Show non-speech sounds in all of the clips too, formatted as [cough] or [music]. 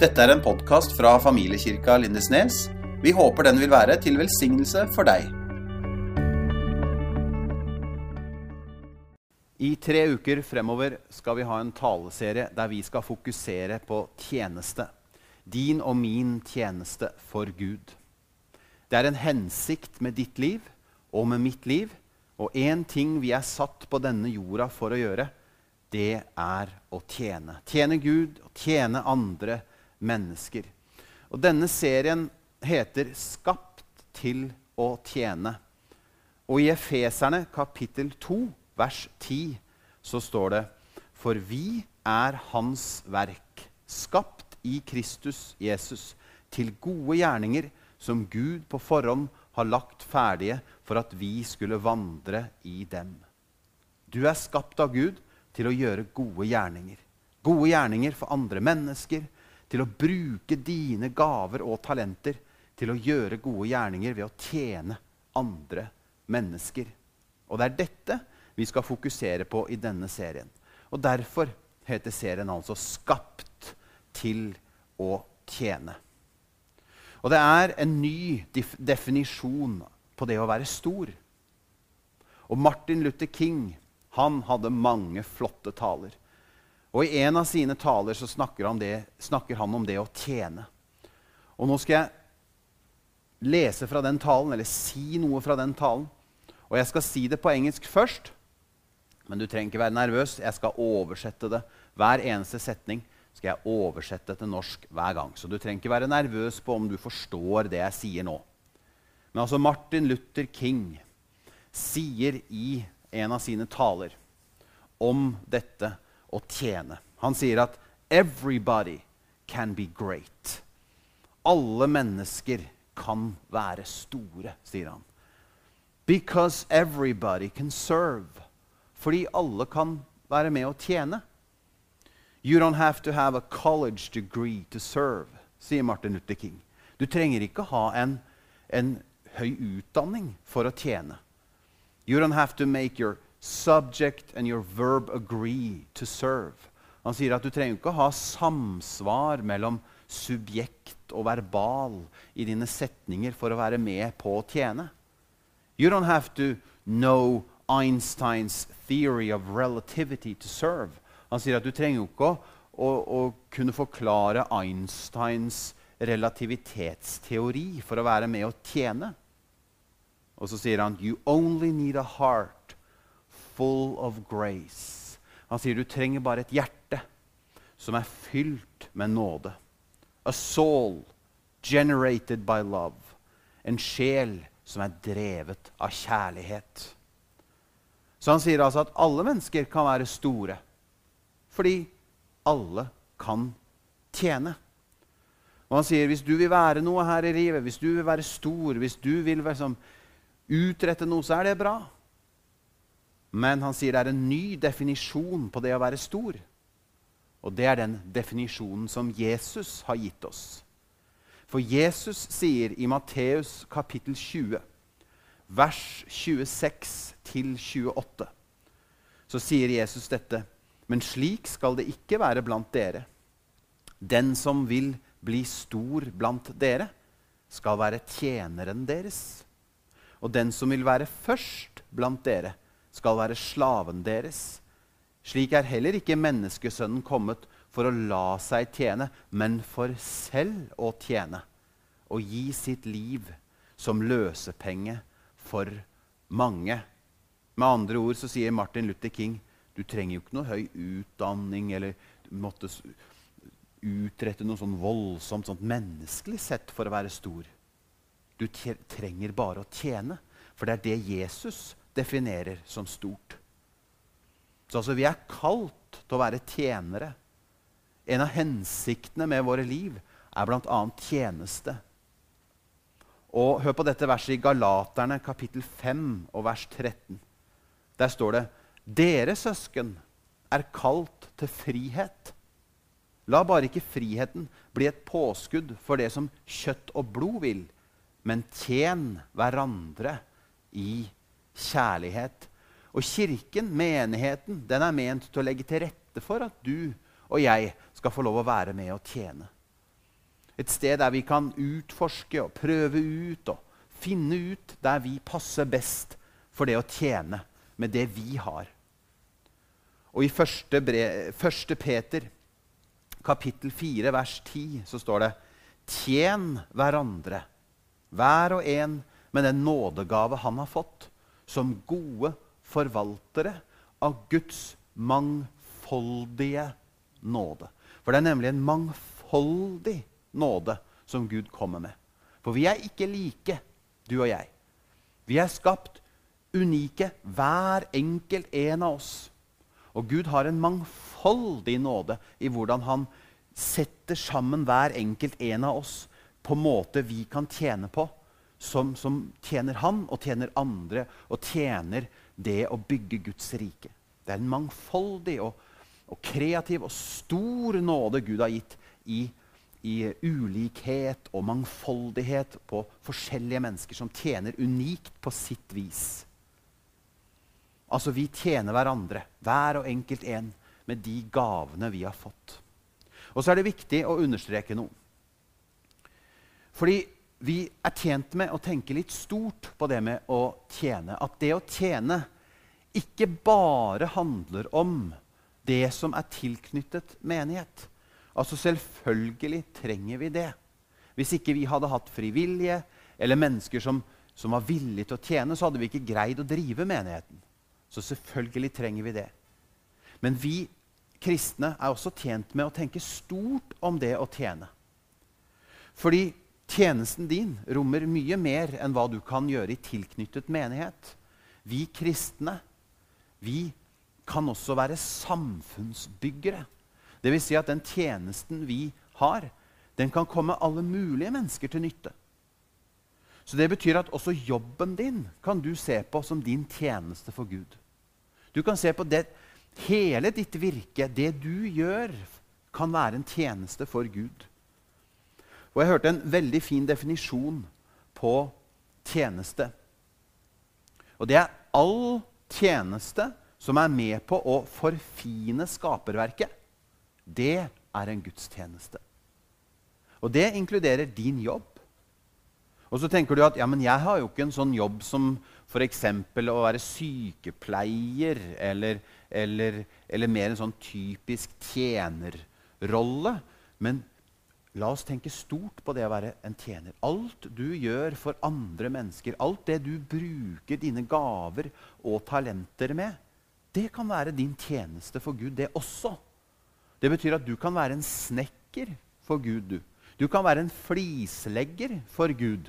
Dette er en podkast fra familiekirka Lindesnes. Vi håper den vil være til velsignelse for deg. I tre uker fremover skal vi ha en taleserie der vi skal fokusere på tjeneste. Din og min tjeneste for Gud. Det er en hensikt med ditt liv og med mitt liv. Og én ting vi er satt på denne jorda for å gjøre, det er å tjene. Tjene Gud tjene andre mennesker. Og denne serien heter 'Skapt til å tjene'. Og i Efeserne kapittel 2, vers 10, så står det For vi er Hans verk, skapt i Kristus Jesus, til gode gjerninger som Gud på forhånd har lagt ferdige for at vi skulle vandre i dem. Du er skapt av Gud til å gjøre gode gjerninger. Gode gjerninger for andre mennesker, til å bruke dine gaver og talenter til å gjøre gode gjerninger ved å tjene andre mennesker. Og det er dette vi skal fokusere på i denne serien. Og derfor heter serien altså 'Skapt til å tjene'. Og det er en ny definisjon på det å være stor. Og Martin Luther King han hadde mange flotte taler. Og I en av sine taler så snakker han, det, snakker han, om det å tjene. Og Nå skal jeg lese fra den talen, eller si noe fra den talen. Og jeg skal si det på engelsk først. Men du trenger ikke være nervøs. Jeg skal oversette det. Hver eneste setning skal jeg oversette til norsk hver gang. Så du trenger ikke være nervøs på om du forstår det jeg sier nå. Men altså Martin Luther King sier i en av sine taler om dette å tjene. Han sier at 'everybody can be great'. Alle mennesker kan være store, sier han. Because everybody can serve. Fordi alle kan være med å tjene. You don't have to have a college degree to serve, sier Martin Luther King. Du trenger ikke ha en, en høy utdanning for å tjene. You don't have to make your subject and your verb agree to serve. Han sier at du trenger ikke å ha samsvar mellom subjekt og verbal i dine setninger for å være med på å tjene. You don't have to know Einsteins theory of relativity to serve. Han sier at du trenger ikke å, å, å kunne forklare Einsteins relativitetsteori for å være med å tjene. Og så sier han You only need a heart full of grace. Han sier du trenger bare et hjerte som er fylt med nåde. A soul generated by love. En sjel som er drevet av kjærlighet. Så han sier altså at alle mennesker kan være store. Fordi alle kan tjene. Og han sier hvis du vil være noe her i livet, hvis du vil være stor, hvis du vil sånn utrette noe, så er det bra. Men han sier det er en ny definisjon på det å være stor. Og det er den definisjonen som Jesus har gitt oss. For Jesus sier i Matteus kapittel 20, vers 26-28, så sier Jesus dette. Men slik skal det ikke være blant dere. Den som vil bli stor blant dere, skal være tjeneren deres. Og den som vil være først blant dere, skal være slaven deres. Slik er heller ikke menneskesønnen kommet for å la seg tjene, men for selv å tjene og gi sitt liv som løsepenge for mange. Med andre ord så sier Martin Luther King du trenger jo ikke noe høy utdanning eller måtte utrette noe sånn voldsomt sånn menneskelig sett for å være stor. Du trenger bare å tjene. For det er det Jesus definerer som stort. Så altså, vi er kalt til å være tjenere. En av hensiktene med våre liv er bl.a. tjeneste. Og Hør på dette verset i Galaterne kapittel 5 og vers 13. Der står det Dere søsken er kalt til frihet. La bare ikke friheten bli et påskudd for det som kjøtt og blod vil, men tjen hverandre i kjærlighet. Og kirken, menigheten, den er ment til å legge til rette for at du og jeg skal få lov å være med og tjene. Et sted der vi kan utforske og prøve ut og finne ut der vi passer best for det å tjene med det vi har. Og i første, brev, første Peter, kapittel 4, vers 10, så står det Tjen hverandre, hver og en med den nådegave han har fått, som gode forvaltere av Guds mangfoldige nåde. For det er nemlig en mangfoldig nåde som Gud kommer med. For vi er ikke like, du og jeg. Vi er skapt unike, hver enkelt en av oss. Og Gud har en mangfoldig nåde i hvordan han setter sammen hver enkelt en av oss på måte vi kan tjene på, som, som tjener han og tjener andre, og tjener det å bygge Guds rike. Det er en mangfoldig og, og kreativ og stor nåde Gud har gitt i, i ulikhet og mangfoldighet på forskjellige mennesker som tjener unikt på sitt vis. Altså, vi tjener hverandre, hver og enkelt en, med de gavene vi har fått. Og så er det viktig å understreke noe. Fordi vi er tjent med å tenke litt stort på det med å tjene. At det å tjene ikke bare handler om det som er tilknyttet menighet. Altså Selvfølgelig trenger vi det. Hvis ikke vi hadde hatt frivillige eller mennesker som, som var villige til å tjene, så hadde vi ikke greid å drive menigheten. Så selvfølgelig trenger vi det. Men vi kristne er også tjent med å tenke stort om det å tjene. Fordi tjenesten din rommer mye mer enn hva du kan gjøre i tilknyttet menighet. Vi kristne vi kan også være samfunnsbyggere. Dvs. Si at den tjenesten vi har, den kan komme alle mulige mennesker til nytte. Så Det betyr at også jobben din kan du se på som din tjeneste for Gud. Du kan se på det, hele ditt virke, det du gjør, kan være en tjeneste for Gud. Og Jeg hørte en veldig fin definisjon på tjeneste. Og det er all tjeneste som er med på å forfine skaperverket, det er en gudstjeneste. Og det inkluderer din jobb. Og så tenker du at ja, men jeg har jo ikke en sånn jobb som f.eks. å være sykepleier eller, eller, eller, mer en sånn typisk tjenerrolle. Men La oss tenke stort på det å være en tjener. Alt du gjør for andre mennesker, alt det du bruker dine gaver og talenter med, det kan være din tjeneste for Gud, det også. Det betyr at du kan være en snekker for Gud, du. Du kan være en flislegger for Gud.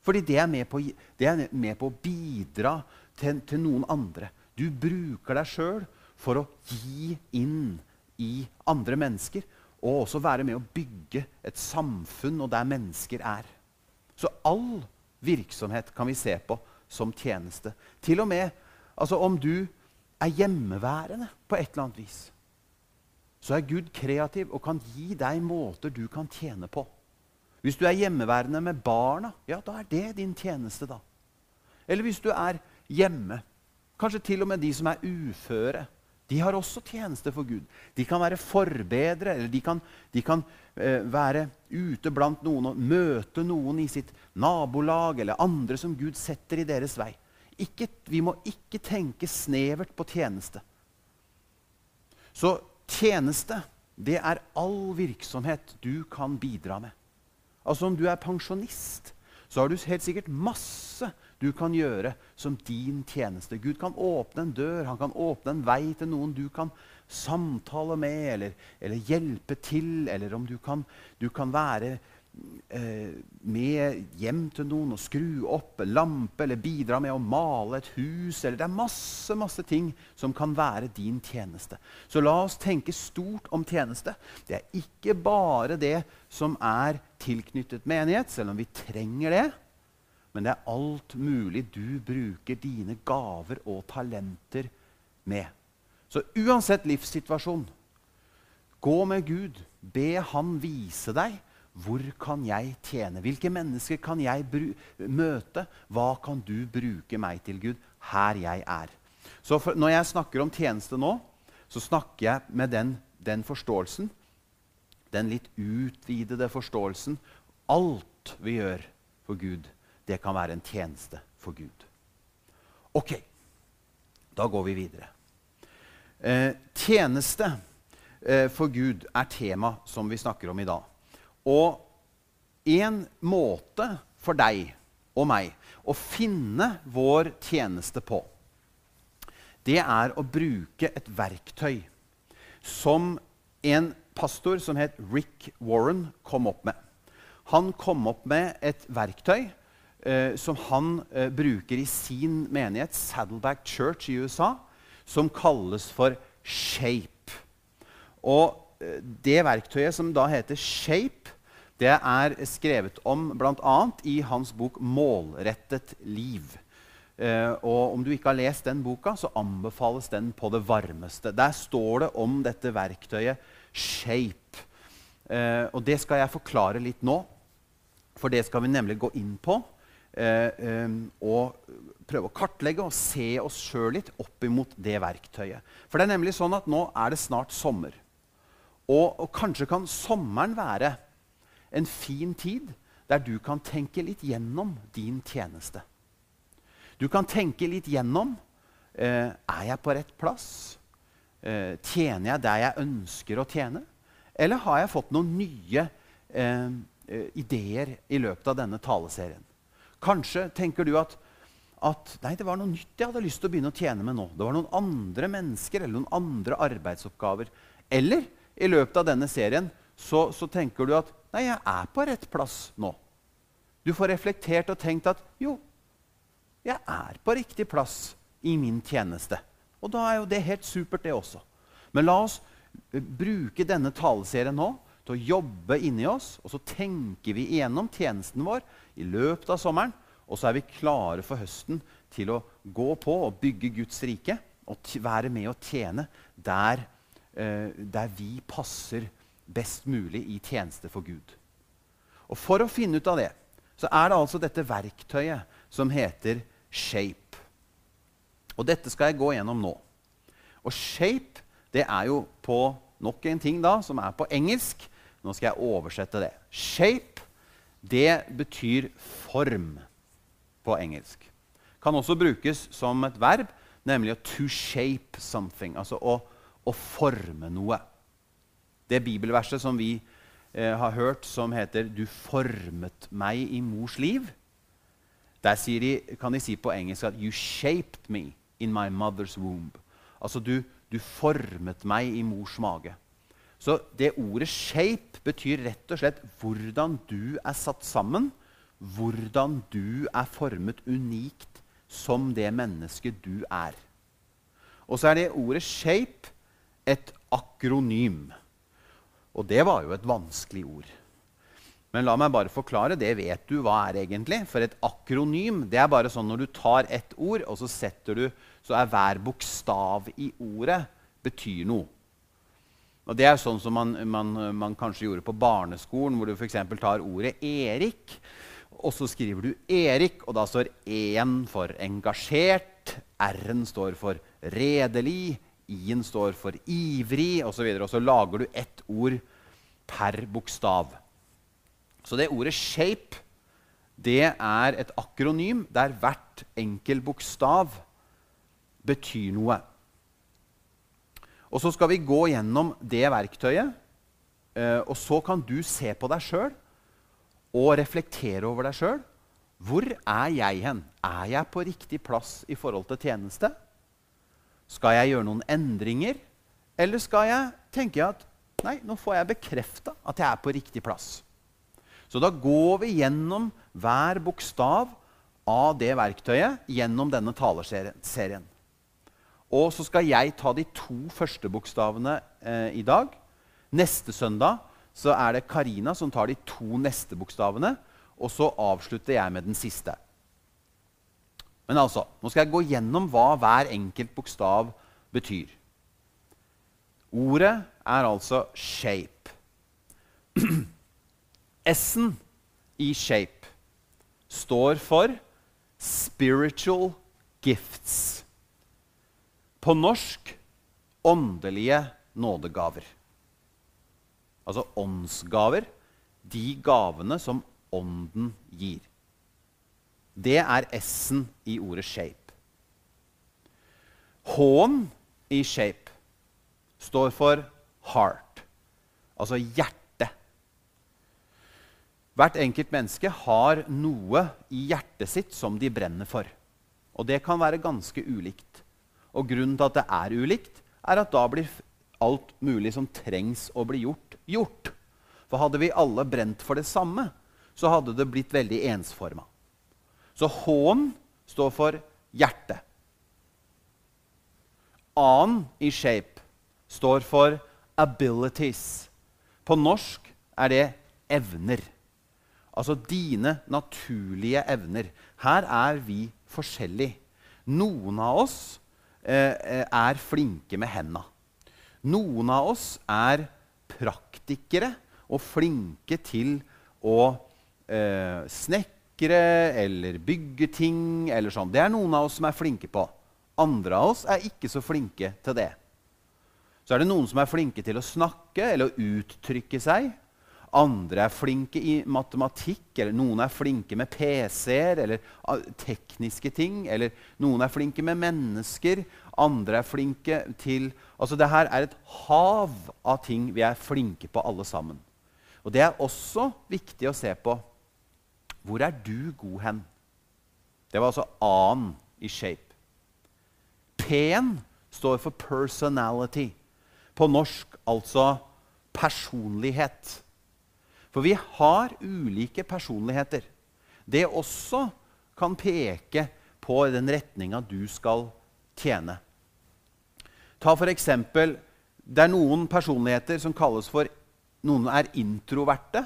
Fordi det er med på, er med på å bidra til, til, noen andre. Du bruker deg sjøl for å gi inn i andre mennesker og også være med å bygge et samfunn og der mennesker er. Så all virksomhet kan vi se på som tjeneste. Til og med altså om du er hjemmeværende på et eller annet vis, så er Gud kreativ og kan gi deg måter du kan tjene på. Hvis du er hjemmeværende med barna, ja, da er det din tjeneste. da. Eller hvis du er hjemme, kanskje til og med de som er uføre de har også tjeneste for Gud. De kan være forbedre, eller de kan, de kan eh, være ute blant noen og møte noen i sitt nabolag eller andre som Gud setter i deres vei. Ikke, vi må ikke tenke snevert på tjeneste. Så tjeneste, det er all virksomhet du kan bidra med. Altså Om du er pensjonist, så har du helt sikkert masse du kan gjøre som din tjeneste. Gud kan åpne en dør, han kan åpne en vei til noen du kan samtale med eller, eller hjelpe til, eller om du kan, du kan være eh, med hjem til noen og skru opp en lampe eller bidra med å male et hus. Eller det er masse, masse ting som kan være din tjeneste. Så la oss tenke stort om tjeneste. Det er ikke bare det som er tilknyttet menighet, selv om vi trenger det men det er alt mulig du bruker dine gaver og talenter med. Så uansett livssituasjon, gå med Gud. Be Han vise deg hvor kan jeg tjene. Hvilke mennesker kan jeg møte? Hva kan du bruke meg til, Gud, her jeg er? Så for, Når jeg snakker om tjeneste nå, så snakker jeg med den, den forståelsen den litt utvidede forståelsen. Alt vi gjør for Gud, det kan være en tjeneste for Gud. Ok, da går vi videre. Eh, tjeneste eh, for Gud er tema som vi snakker om i dag. Og en måte for deg og meg å finne vår tjeneste på, det er å bruke et verktøy som en pastor som het Rick Warren, kom opp med. Han kom opp med et verktøy eh, som han eh, bruker i sin menighet, Saddleback Church i USA, som kalles for Shape. Og eh, det verktøyet som da heter Shape, det er skrevet om bl.a. i hans bok 'Målrettet liv'. Uh, og Om du ikke har lest den boka, så anbefales den på det varmeste. Der står det om dette verktøyet Shape. Uh, og det skal jeg forklare litt nå. For det skal vi nemlig gå inn på. Og prøve å kartlegge og se oss sjøl litt opp imot det verktøyet. For det er nemlig sånn at nå er det snart sommer. Og, og kanskje kan sommeren være en fin tid der du kan tenke litt gjennom din tjeneste. Du kan tenke litt gjennom eh, er jeg på rett plass. Eh, tjener jeg der jeg ønsker å tjene? Eller har jeg fått noen nye eh, eh, ideer i løpet av denne taleserien? Kanskje tenker du at, at nei, det var noe nytt jeg hadde lyst til å begynne å tjene med nå. Det var noen andre mennesker eller noen andre arbeidsoppgaver. Eller i løpet av denne serien så, så tenker du at Nei, jeg er på rett plass nå. Du får reflektert og tenkt at jo, jeg er på riktig plass i min tjeneste. Og da er jo det helt supert, det også. Men la oss eh, bruke denne taleserien nå til å jobbe inni oss, og så tenker vi igjennom tjenesten vår i løpet av sommeren. Og så er vi klare for høsten til å gå på og bygge Guds rike og være med og tjene der, eh, der vi passer best mulig i tjeneste for Gud. Og For å finne ut av det så er det altså dette verktøyet som heter shape. Og dette skal jeg gå gjennom nå. Og shape det er jo på nok en ting da, som er på engelsk. Nå skal jeg oversette det. Shape det betyr form på engelsk. Kan også brukes som et verb, nemlig to shape something. Altså å, å forme noe det bibelverset som vi eh, har hørt, som heter 'Du formet meg i mors liv', der de, kan de si på engelsk at 'You shaped me in my mother's womb'. Altså du, du formet meg i mors mage. Så det ordet 'shape' betyr rett og slett hvordan du er satt sammen. Hvordan du er formet unikt som det mennesket du er. Og så er det ordet 'shape' et akronym. Og det var jo et vanskelig ord. Men la meg bare forklare. Det vet du hva er egentlig. For et akronym det er bare sånn når du tar ett ord, og så du, så er hver bokstav i ordet betyr noe. Og Det er sånn som man, man, man kanskje gjorde på barneskolen, hvor du f.eks. tar ordet Erik, og så skriver du Erik, og da står E-en for engasjert, R-en står for redelig, I-en står for ivrig osv. Og, så og så lager du ett ord per bokstav. Så det ordet 'shape' det er et akronym der hvert enkel bokstav betyr noe. Og Så skal vi gå gjennom det verktøyet, eh, og så kan du se på deg sjøl og reflektere over deg sjøl. Hvor er jeg hen? Er jeg på riktig plass i forhold til tjeneste? Skal jeg gjøre noen endringer? Eller skal jeg tenke at nei, nå får jeg bekrefta at jeg er på riktig plass? Så da går vi gjennom hver bokstav av det verktøyet gjennom denne taleserien. Og så skal jeg ta de to første bokstavene eh, i dag. Neste søndag så er det Karina som tar de to neste bokstavene. Og så avslutter jeg med den siste. Men altså, nå skal jeg gå gjennom hva hver enkelt bokstav betyr. Ordet er altså 'shape'. [clears throat] S-en i shape står for spiritual gifts. På norsk åndelige nådegaver. Altså åndsgaver. De gavene som Ånden gir. Det er S-en i ordet shape. H-en i shape står for heart, altså hjerte. Hvert enkelt menneske har noe i hjertet sitt som de brenner for. Og det kan være ganske ulikt. Og grunnen til at det er ulikt, er at da blir alt mulig som trengs å bli gjort, gjort. For hadde vi alle brent for det samme, så hadde det blitt veldig ensforma. Så H-en står for hjerte. A-en i shape står for abilities. På norsk er det evner. Altså dine naturlige evner. Her er vi forskjellige. Noen av oss er flinke med henda. Noen av oss er praktikere og flinke til å eh, snekre eller bygge ting. eller sånn. Det er noen av oss som er flinke på. Andre av oss er ikke så flinke til det. Så er det noen som er flinke til å snakke eller å uttrykke seg. Andre er flinke i matematikk, eller noen er flinke med PC-er eller ah, tekniske ting. Eller noen er flinke med mennesker, andre er flinke til Altså, det her er et hav av ting vi er flinke på, alle sammen. Og det er også viktig å se på. Hvor er du god hen? Det var altså A-en i shape. P-en står for personality. På norsk altså personlighet. For vi har ulike personligheter. Det også kan peke på den retninga du skal tjene. Ta for eksempel, Det er noen personligheter som kalles for Noen er introverte,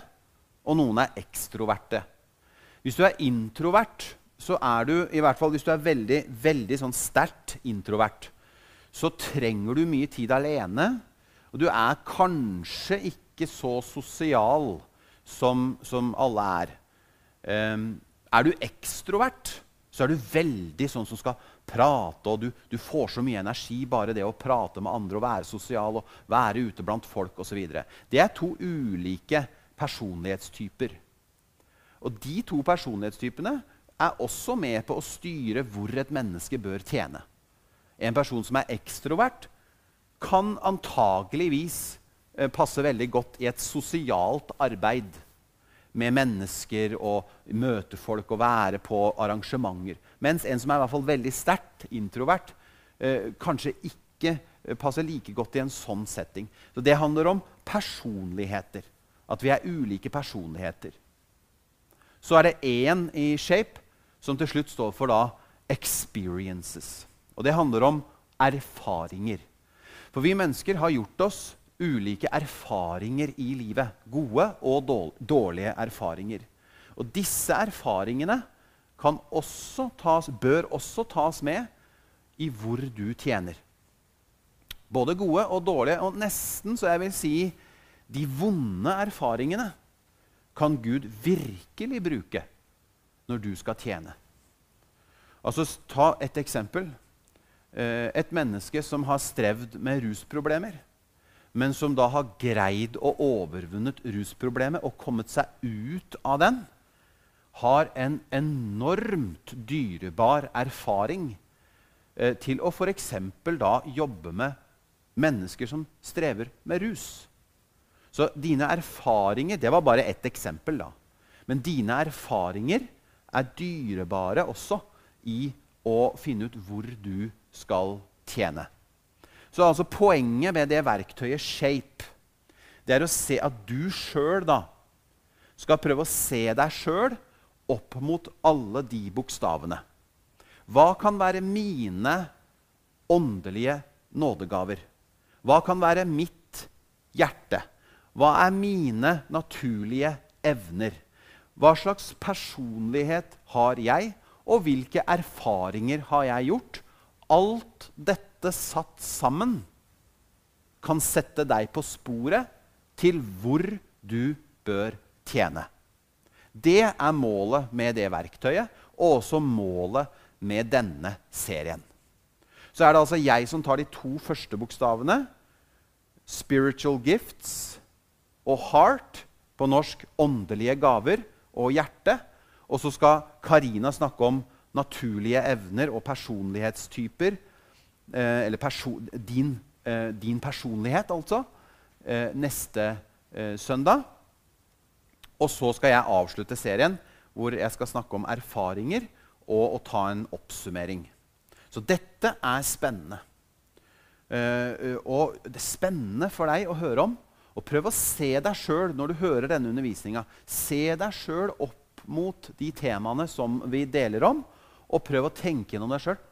og noen er ekstroverte. Hvis du er introvert, så er du i hvert fall hvis du er veldig, veldig sånn sterkt introvert, så trenger du mye tid alene. Og du er kanskje ikke så sosial som, som alle er. Um, er du ekstrovert, så er du veldig sånn som skal prate, og du, du, får så mye energi bare det å prate med andre og være sosial og være ute blant folk osv. Det er to ulike personlighetstyper. Og de to personlighetstypene er også med på å styre hvor et menneske bør tjene. En person som er ekstrovert, kan antageligvis eh, passe veldig godt i et sosialt arbeid med mennesker og møte folk og være på arrangementer. Mens en som er i hvert fall veldig sterkt introvert, eh, kanskje ikke eh, passer like godt i en sånn setting. Så det handler om personligheter. At vi er ulike personligheter. Så er det én i Shape som til slutt står for da experiences. Og det handler om erfaringer. For vi mennesker har gjort oss ulike erfaringer i livet. Gode og dårlige erfaringer. Og disse erfaringene også tas, bør også tas med i hvor du tjener. Både gode og dårlige, og nesten så jeg vil si de vonde erfaringene kan Gud virkelig bruke når du skal tjene. Altså, Ta et eksempel. Eh, et menneske som har strevd med rusproblemer, men som da har greid å overvunnet rusproblemet og kommet seg ut av den, har en enormt dyrebar erfaring eh, til å f.eks. da jobbe med mennesker som strever med rus. Så dine erfaringer Det var bare ett eksempel, da. Men dine erfaringer er dyrebare også i å finne ut hvor du skal tjene. Så altså Poenget med det verktøyet Shape det er å se at du sjøl skal prøve å se deg sjøl opp mot alle de bokstavene. Hva kan være mine åndelige nådegaver? Hva kan være mitt hjerte? Hva er mine naturlige evner? Hva slags personlighet har jeg, og hvilke erfaringer har jeg gjort alt dette satt sammen kan sette deg på sporet til hvor du bør tjene. Det er målet med det verktøyet, og også målet med denne serien. Så er det altså jeg som tar de to første bokstavene. Spiritual gifts og heart, på norsk åndelige gaver og hjerte. Og så skal Karina snakke om naturlige evner og personlighetstyper. Eh, eller perso din, eh, din, personlighet, altså. Eh, neste søndag. Og så skal jeg avslutte serien hvor jeg skal snakke om erfaringer og, å ta en oppsummering. Så dette er spennende. Og det er spennende for deg å høre om. Og prøv å se deg sjøl når du hører denne undervisninga. Se deg sjøl opp mot de temaene som vi deler om, og prøv å tenke gjennom deg sjøl.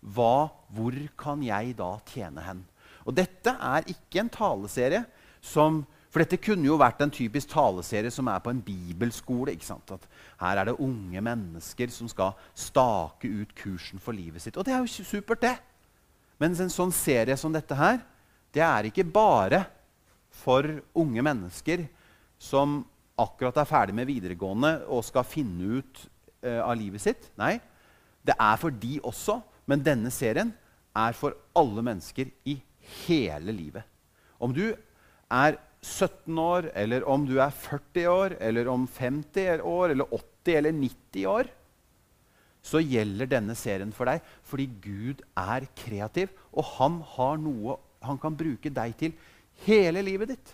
Hva, hvor kan jeg da tjene hen? Og dette er ikke en taleserie som For dette kunne jo vært en typisk taleserie som er på en bibelskole. ikke sant? At her er det unge mennesker som skal stake ut kursen for livet sitt. Og det er jo supert, det. Men en sånn serie som dette her, det er ikke bare for unge mennesker som akkurat er ferdig med videregående og skal finne ut uh, av livet sitt. Nei, det er for de også. Men denne serien er for alle mennesker i hele livet. Om du er 17 år, eller om du er 40 år, eller om 50 år, eller 80 eller 90 år, så gjelder denne serien for deg fordi Gud er kreativ, og han har noe han kan bruke deg til hele livet ditt.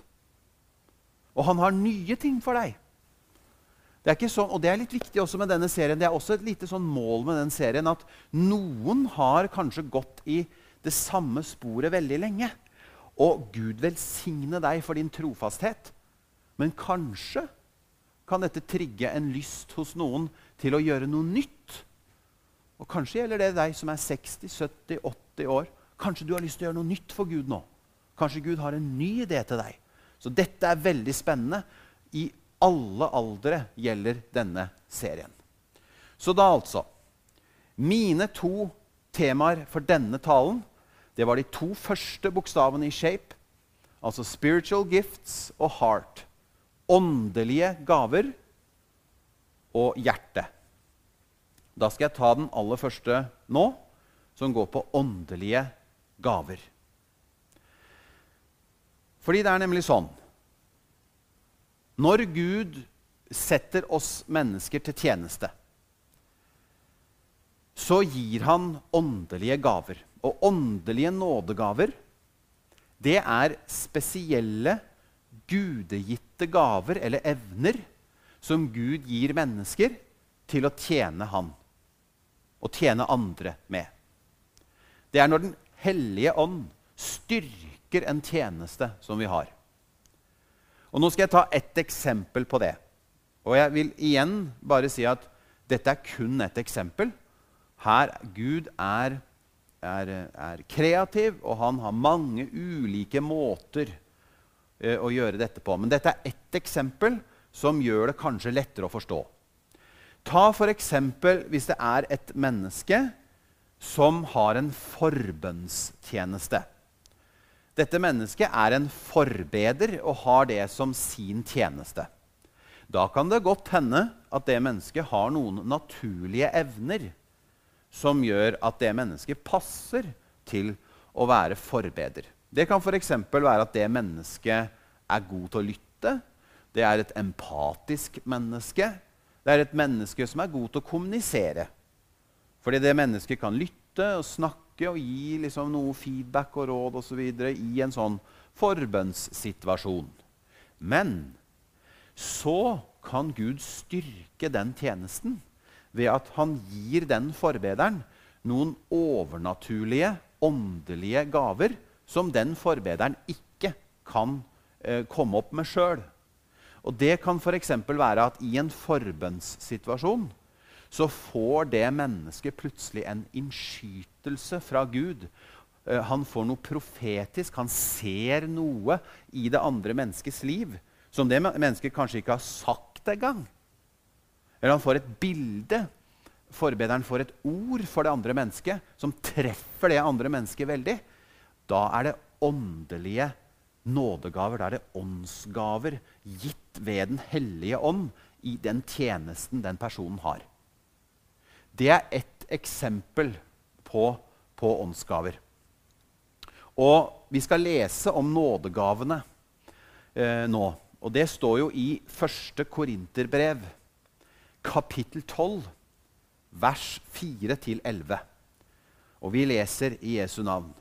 Og han har nye ting for deg. Det er ikke sånn, og det er litt viktig også med denne serien. Det er også et lite sånn mål med den serien at noen har kanskje gått i det samme sporet veldig lenge. Og Gud velsigne deg for din trofasthet. Men kanskje kan dette trigge en lyst hos noen til å gjøre noe nytt og Kanskje gjelder det deg som er 60-70-80 år. Kanskje du har lyst til å gjøre noe nytt for Gud nå. Kanskje Gud har en ny idé til deg. Så dette er veldig spennende. I alle aldre gjelder denne serien. Så da altså Mine to temaer for denne talen det var de to første bokstavene i Shape. Altså spiritual gifts og heart. Åndelige gaver og hjerte. Da skal jeg ta den aller første nå, som går på åndelige gaver. Fordi det er nemlig sånn Når Gud setter oss mennesker til tjeneste, så gir han åndelige gaver. Og åndelige nådegaver, det er spesielle, gudegitte gaver eller evner som Gud gir mennesker til å tjene Han å tjene andre med. Det er når Den hellige ånd styrker en tjeneste som vi har. Og Nå skal jeg ta ett eksempel på det. Og jeg vil igjen bare si at dette er kun et eksempel. Her Gud er, er, er kreativ, og han har mange ulike måter eh, å gjøre dette på. Men dette er ett eksempel som gjør det kanskje lettere å forstå. Ta f.eks. hvis det er et menneske som har en forbønnstjeneste. Dette mennesket er en forbeder og har det som sin tjeneste. Da kan det godt hende at det mennesket har noen naturlige evner som gjør at det mennesket passer til å være forbeder. Det kan f.eks. være at det mennesket er god til å lytte. Det er et empatisk menneske. Det er et menneske som er god til å kommunisere. Fordi det mennesket kan lytte og snakke og gi liksom noe feedback og råd osv. i en sånn forbønnssituasjon. Men så kan Gud styrke den tjenesten ved at han gir den forbederen noen overnaturlige, åndelige gaver som den forbederen ikke kan eh, komme opp med sjøl. Og Det kan f.eks. være at i en forbønnssituasjon så får det mennesket plutselig en innskytelse fra Gud. Eh, han får noe profetisk. Han ser noe i det andre menneskets liv som det mennesket kanskje ikke har sagt engang. Eller han får et bilde. Forbederen får et ord for det andre mennesket som treffer det andre mennesket veldig. Da er det åndelige nådegaver. Da er det åndsgaver gitt ved Den hellige ånd i den tjenesten den personen har. Det er ett eksempel på, på åndsgaver. Og vi skal lese om nådegavene eh, nå. Og det står jo i første Korinterbrev, kapittel 12, vers 4-11. Og vi leser i Jesu navn.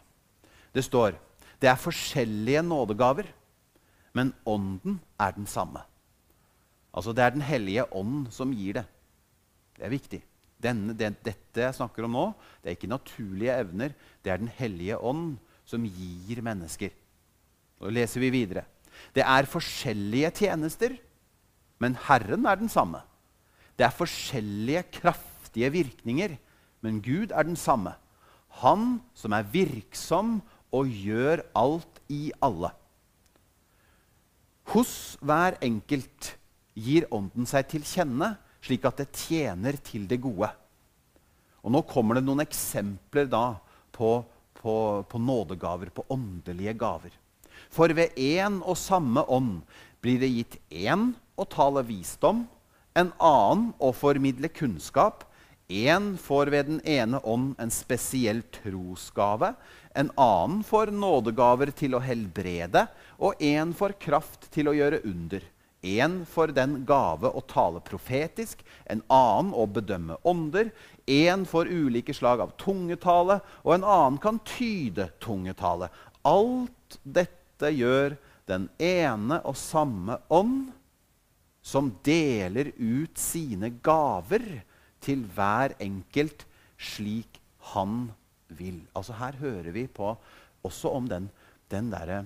Det står det er forskjellige nådegaver, men ånden er den samme. Altså Det er Den hellige ånd som gir det. Det er viktig. Denne, det, dette jeg snakker om nå, det er ikke naturlige evner. Det er Den hellige ånd som gir mennesker. Nå leser vi videre. Det er forskjellige tjenester, men Herren er den samme. Det er forskjellige kraftige virkninger, men Gud er den samme. Han som er virksom og gjør alt i alle. Hos hver enkelt gir Ånden seg til kjenne, slik at det tjener til det gode. Og Nå kommer det noen eksempler da på, på, på nådegaver, på åndelige gaver. For ved én og samme ånd blir det gitt én å tale visdom, en annen å formidle kunnskap, én får ved den ene ånd en spesiell trosgave, en annen får nådegaver til å helbrede, og én får kraft til å gjøre under. Én får den gave å tale profetisk, en annen å bedømme ånder. Én får ulike slag av tungetale, og en annen kan tyde tungetale. Alt dette gjør den ene og samme ånd, som deler ut sine gaver til hver enkelt slik han vil. Altså Her hører vi på også om den, den derre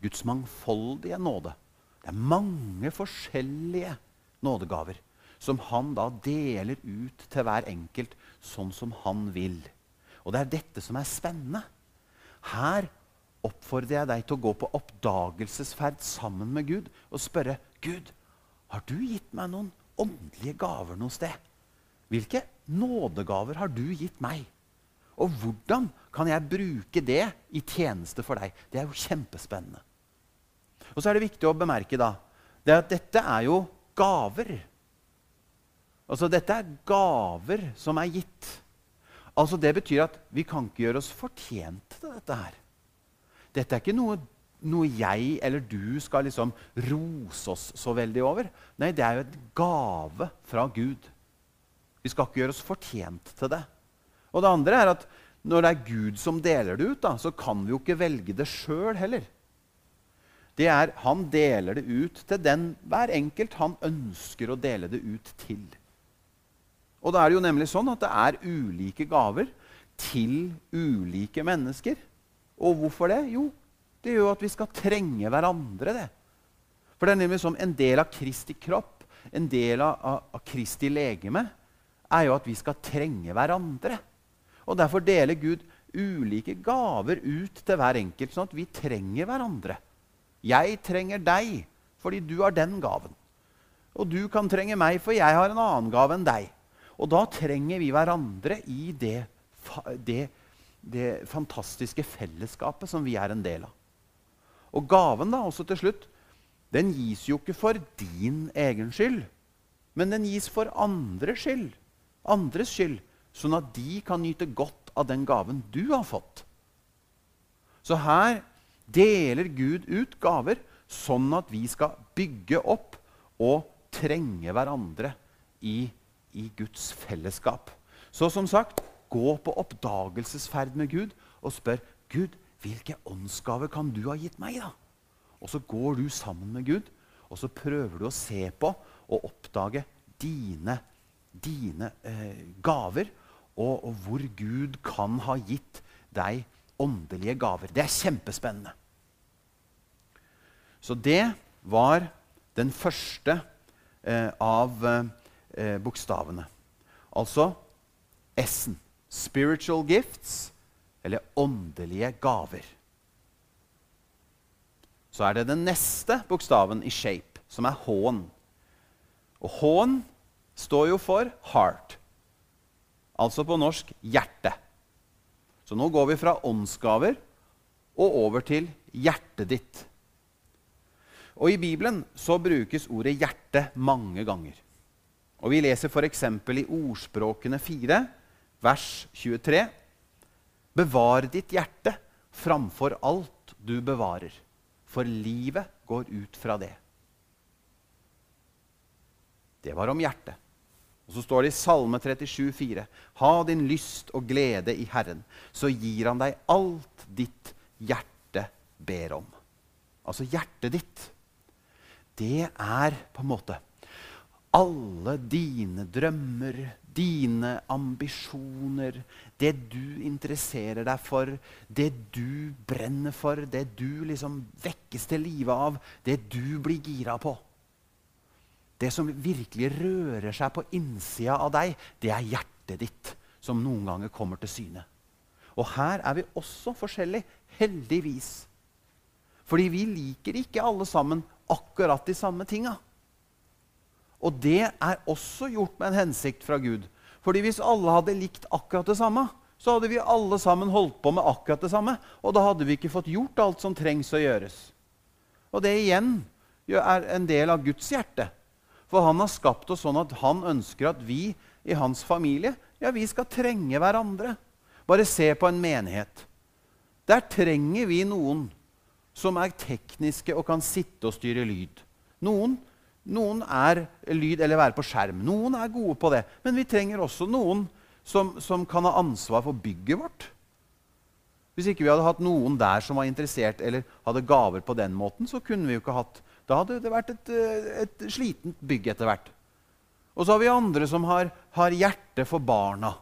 Guds mangfoldige nåde. Det er mange forskjellige nådegaver som han da deler ut til hver enkelt sånn som han vil. Og det er dette som er spennende. Her oppfordrer jeg deg til å gå på oppdagelsesferd sammen med Gud og spørre Gud, har du gitt meg noen åndelige gaver noe sted? Hvilke nådegaver har du gitt meg? Og hvordan kan jeg bruke det i tjeneste for deg? Det er jo kjempespennende. Og så er det viktig å bemerke da, det at dette er jo gaver. Altså Dette er gaver som er gitt. Altså Det betyr at vi kan ikke gjøre oss fortjent til dette her. Dette er ikke noe, noe jeg eller du skal liksom rose oss så veldig over. Nei, det er jo et gave fra Gud. Vi skal ikke gjøre oss fortjent til det. Og det andre er at når det er Gud som deler det ut, da, så kan vi jo ikke velge det sjøl heller. Det er, Han deler det ut til den hver enkelt han ønsker å dele det ut til. Og da er det jo nemlig sånn at det er ulike gaver til ulike mennesker. Og hvorfor det? Jo, det gjør at vi skal trenge hverandre. det. For det er nemlig som en del av Kristi kropp, en del av, av Kristi legeme, er jo at vi skal trenge hverandre. Og Derfor deler Gud ulike gaver ut til hver enkelt, sånn at vi trenger hverandre. Jeg trenger deg fordi du har den gaven. Og du kan trenge meg, for jeg har en annen gave enn deg. Og da trenger vi hverandre i det, det det fantastiske fellesskapet som vi er en del av. Og gaven, da, også til slutt, den gis jo ikke for din egen skyld, men den gis for andres skyld. Andres skyld, sånn at de kan nyte godt av den gaven du har fått. Så her deler Gud ut gaver sånn at vi skal bygge opp og trenge hverandre i, i Guds fellesskap. Så som sagt gå på oppdagelsesferd med Gud og spør Gud, hvilke åndsgaver kan du ha gitt meg. da? Og så går du sammen med Gud og så prøver du å se på og oppdage dine, dine eh, gaver, og, og, hvor Gud kan ha gitt deg åndelige gaver. Det er kjempespennende. Så det var den første eh, av eh, bokstavene. Altså S-en. Spiritual gifts, eller åndelige gaver. Så er det den neste bokstaven i shape, som er H-en. Og H-en står jo for heart, altså på norsk hjerte. Så nå går vi fra åndsgaver og over til hjertet ditt. Og I Bibelen så brukes ordet hjerte mange ganger. Og Vi leser f.eks. i Ordspråkene 4 vers 23. Bevar ditt hjerte framfor alt du bevarer, for livet går ut fra det. Det var om hjertet. Og så står det i Salme 37, 37,4.: Ha din lyst og glede i Herren, så gir Han deg alt ditt hjerte ber om. Altså hjertet ditt. Det er på en måte alle dine drømmer, dine ambisjoner, det du interesserer deg for, det du brenner for, det du liksom vekkes til live av, det du blir gira på. Det som virkelig rører seg på innsida av deg, det er hjertet ditt som noen ganger kommer til syne. Og her er vi også forskjellige, heldigvis. Fordi vi liker ikke alle sammen akkurat de samme tinga. Og det er også gjort med en hensikt fra Gud. Fordi hvis alle hadde likt akkurat det samme, så hadde vi alle sammen holdt på med akkurat det samme. Og da hadde vi ikke fått gjort alt som trengs å gjøres. Og det igjen er en del av Guds hjerte. For han har skapt oss sånn at han ønsker at vi i hans familie ja, vi skal trenge hverandre. Bare se på en menighet. Der trenger vi noen som er tekniske og kan sitte og styre lyd. Noen, noen er lyd eller være på skjerm. Noen er gode på det. Men vi trenger også noen som, som kan ha ansvar for bygget vårt. Hvis ikke vi hadde hatt noen der som var interessert eller hadde gaver på den måten, så kunne vi jo ikke hatt da hadde det vært et, eh, et slitent bygg etter hvert. Og så har vi andre som har, har hjerte for barna.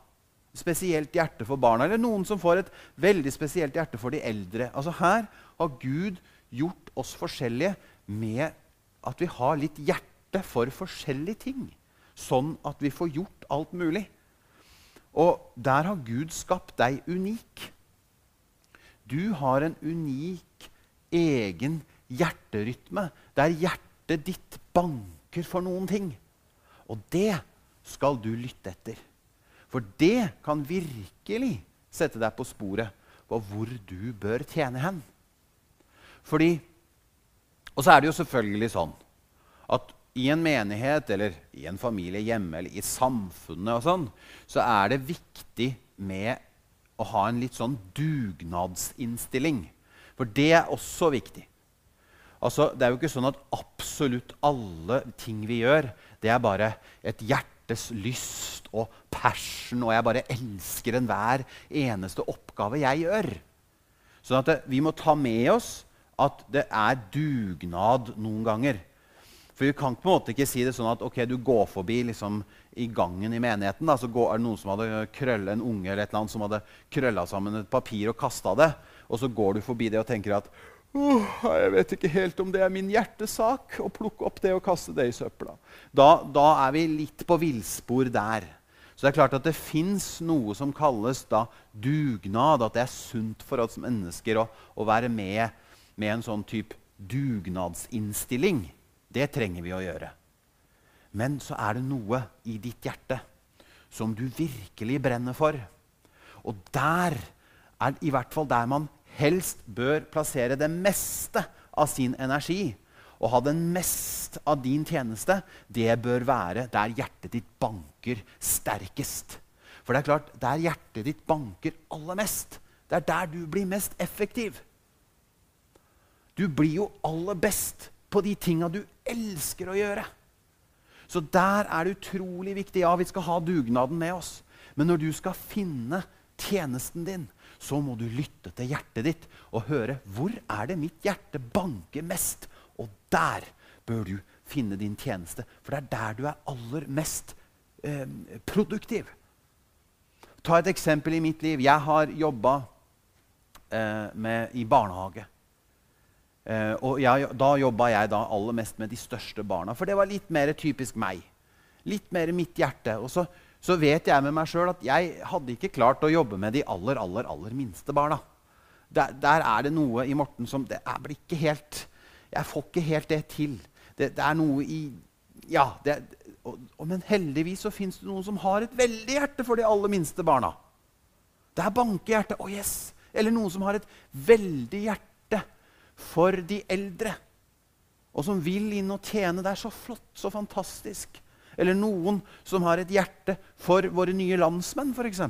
Spesielt hjerte for barna. Eller noen som får et veldig spesielt hjerte for de eldre. Altså Her har Gud gjort oss forskjellige med at vi har litt hjerte for forskjellige ting. Sånn at vi får gjort alt mulig. Og der har Gud skapt deg unik. Du har en unik egen hjerterytme, der hjertet ditt banker for noen ting. Og det skal du lytte etter. For det kan virkelig sette deg på sporet på hvor du bør tjene hen. Fordi, Og så er det jo selvfølgelig sånn at i en menighet eller i en familie hjemme eller i samfunnet og sånn, så er det viktig med å ha en litt sånn dugnadsinnstilling. For det er også viktig. Altså, det er jo ikke sånn at absolutt alle ting vi gjør, det er bare et hjertes lyst og passion, og jeg bare elsker enhver eneste oppgave jeg gjør. Sånn at det, vi må ta med oss at det er dugnad noen ganger. For vi kan på en måte ikke si det sånn at ok, du går forbi liksom, i gangen i menigheten. Da, så går, er det noen som hadde krølle, en unge eller et eller annet, som hadde krølla sammen et papir og kasta det. Og så går du forbi det og tenker at Jeg vet ikke helt om det er min hjertesak å plukke opp det og kaste det i søpla. Da, da er vi litt på villspor der. Så det er klart at det fins noe som kalles da dugnad. At det er sunt for oss mennesker å, å være med med en sånn type dugnadsinnstilling. Det trenger vi å gjøre. Men så er det noe i ditt hjerte som du virkelig brenner for. Og der er i hvert fall der man helst bør plassere det meste av sin energi og ha den mest av din tjeneste, det bør være der hjertet ditt banker sterkest. For det er klart, der hjertet ditt banker aller mest, det er der du blir mest effektiv. Du blir jo aller best på de tinga du elsker å gjøre. Så der er det utrolig viktig. Ja, vi skal ha dugnaden med oss. Men når du skal finne tjenesten din, så må du lytte til hjertet ditt og høre hvor er det mitt hjerte banker mest. Og der bør du finne din tjeneste, for det er der du er aller mest eh, produktiv. Ta et eksempel i mitt liv. Jeg har jobba eh, i barnehage. Eh, og jeg, da jobba jeg da aller mest med de største barna, for det var litt mer typisk meg. Litt mer mitt hjerte. Og så så vet jeg med meg sjøl at jeg hadde ikke klart å jobbe med de aller, aller, aller minste barna. Der, der er det noe i Morten som det er, blir ikke helt Jeg får ikke helt det til. Det, det er noe i Ja. Det, og, og, men heldigvis så fins det noen som har et veldig hjerte for de aller minste barna. Det er bankehjerte. Oh yes! Eller noen som har et veldig hjerte for de eldre. Og som vil inn og tjene. Det er så flott, så fantastisk. Eller noen som har et hjerte for våre nye landsmenn, f.eks.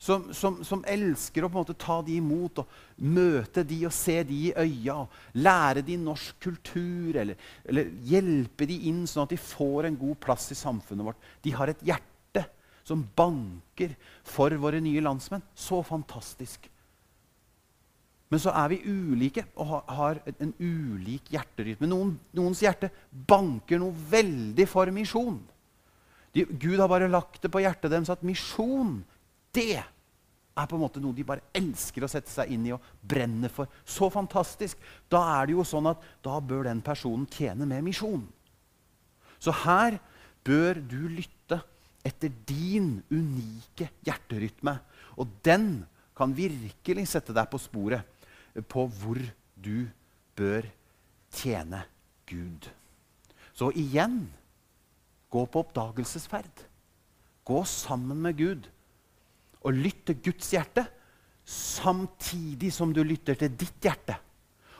Som, som, som, elsker å på en måte ta de imot og møte de og se de i øya. og Lære de norsk kultur, eller, eller hjelpe de inn sånn at de får en god plass i samfunnet vårt. De har et hjerte som banker for våre nye landsmenn. Så fantastisk. Men så er vi ulike og har en ulik hjerterytme. Noen, noens hjerte banker noe veldig for misjon. De, Gud har bare lagt det på hjertet deres at misjon det er på en måte noe de bare elsker å sette seg inn i og brenner for. Så fantastisk. Da er det jo sånn at da bør den personen tjene med misjon. Så her bør du lytte etter din unike hjerterytme. Og den kan virkelig sette deg på sporet på hvor du bør tjene Gud. Så igjen gå på oppdagelsesferd. Gå sammen med Gud og lytt til Guds hjerte samtidig som du lytter til ditt hjerte.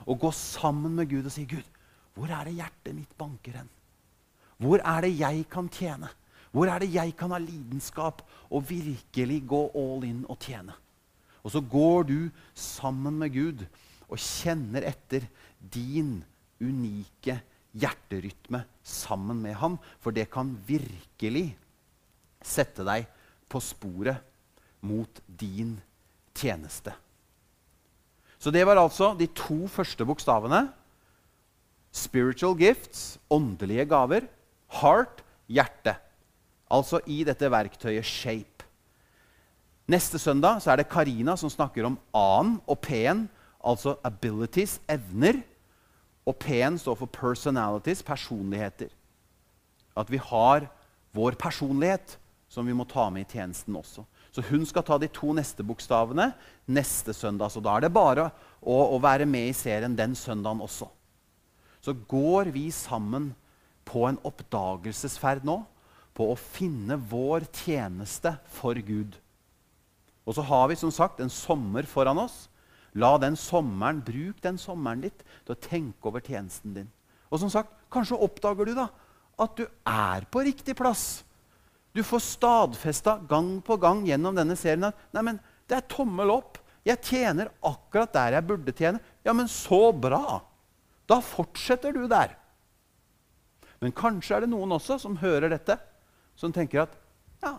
Og gå sammen med Gud og si, 'Gud, hvor er det hjertet mitt banker hen?' Hvor er det jeg kan tjene? Hvor er det jeg kan ha lidenskap og virkelig gå all in og tjene? Og så går du sammen med Gud og kjenner etter din unike hjerterytme sammen med ham. For det kan virkelig sette deg på sporet mot din tjeneste. Så det var altså de to første bokstavene. Spiritual gifts, åndelige gaver. Heart, hjerte. Altså i dette verktøyet shape. Neste søndag er det Karina som snakker om A-en og p-en, altså abilities, evner. Og P-en står for personalities, personligheter. At vi har vår personlighet som vi må ta med i tjenesten også. Så hun skal ta de to neste bokstavene neste søndag. Så da er det bare å, å være med i serien den søndagen også. Så går vi sammen på en oppdagelsesferd nå på å finne vår tjeneste for Gud. Og så har vi som sagt en sommer foran oss. La den sommeren, Bruk den sommeren litt til å tenke over tjenesten din. Og som sagt, kanskje oppdager du da at du er på riktig plass. Du får stadfesta gang på gang gjennom denne serien at nei, men, det er tommel opp. Jeg tjener akkurat der jeg burde tjene. Ja, men så bra! Da fortsetter du der. Men kanskje er det noen også som hører dette, som tenker at ja,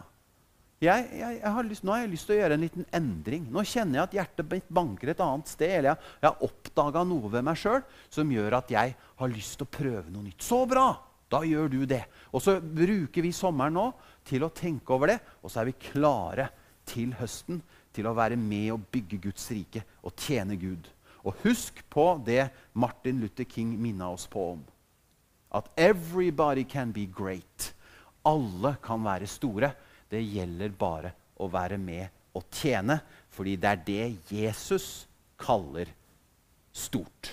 jeg, jeg, jeg lyst, nå har jeg lyst til å gjøre en liten endring. Nå kjenner jeg at hjertet mitt banker et annet sted. Eller jeg, jeg har oppdaga noe ved meg sjøl som gjør at jeg har lyst til å prøve noe nytt. Så bra! Da gjør du det. Og så bruker vi sommeren nå til å tenke over det, og så er vi klare til høsten til å være med og bygge Guds rike og tjene Gud. Og husk på det Martin Luther King minna oss på om. At 'everybody can be great'. Alle kan være store. Det gjelder bare å være med og tjene, fordi det er det Jesus kaller stort.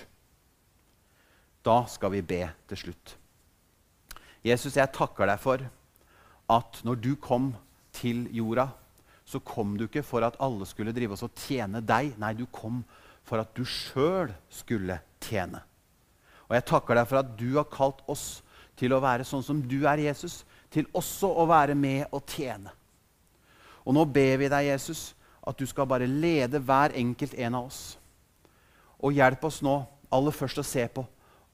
Da skal vi be til slutt. Jesus, jeg takker deg for at når du kom til jorda, så kom du ikke for at alle skulle drive oss og tjene deg. Nei, du kom for at du sjøl skulle tjene. Og jeg takker deg for at du har kalt oss til å være sånn som du er, Jesus. Til også å være med og tjene. Og nå ber vi deg, Jesus, at du skal bare lede hver enkelt en av oss. Og hjelp oss nå aller først å se på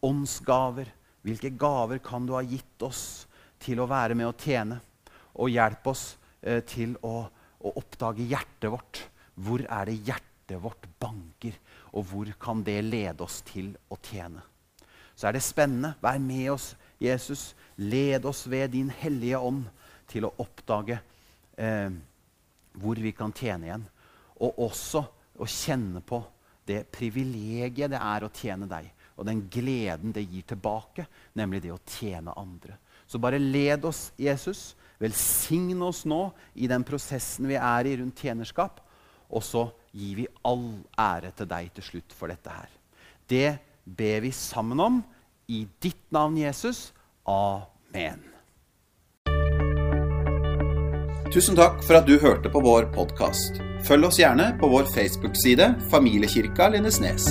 åndsgaver hvilke gaver kan du ha gitt oss til å være med og tjene? Og hjelp oss eh, til å, å, oppdage hjertet vårt. Hvor er det hjertet vårt banker? Og hvor kan det lede oss til å tjene? Så er det spennende. Vær med oss, Jesus. Led oss ved din hellige ånd til å oppdage eh, hvor vi kan tjene igjen. Og også å kjenne på det privilegiet det er å tjene deg og den gleden det gir tilbake, nemlig det å tjene andre. Så bare led oss, Jesus. Velsign oss nå i den prosessen vi er i rundt tjenerskap. Og så gir vi all ære til deg til slutt for dette her. Det ber vi sammen om i ditt navn, Jesus. Amen. Tusen takk for at du hørte på vår podkast. Følg oss gjerne på vår Facebook-side Familiekirka Lindesnes.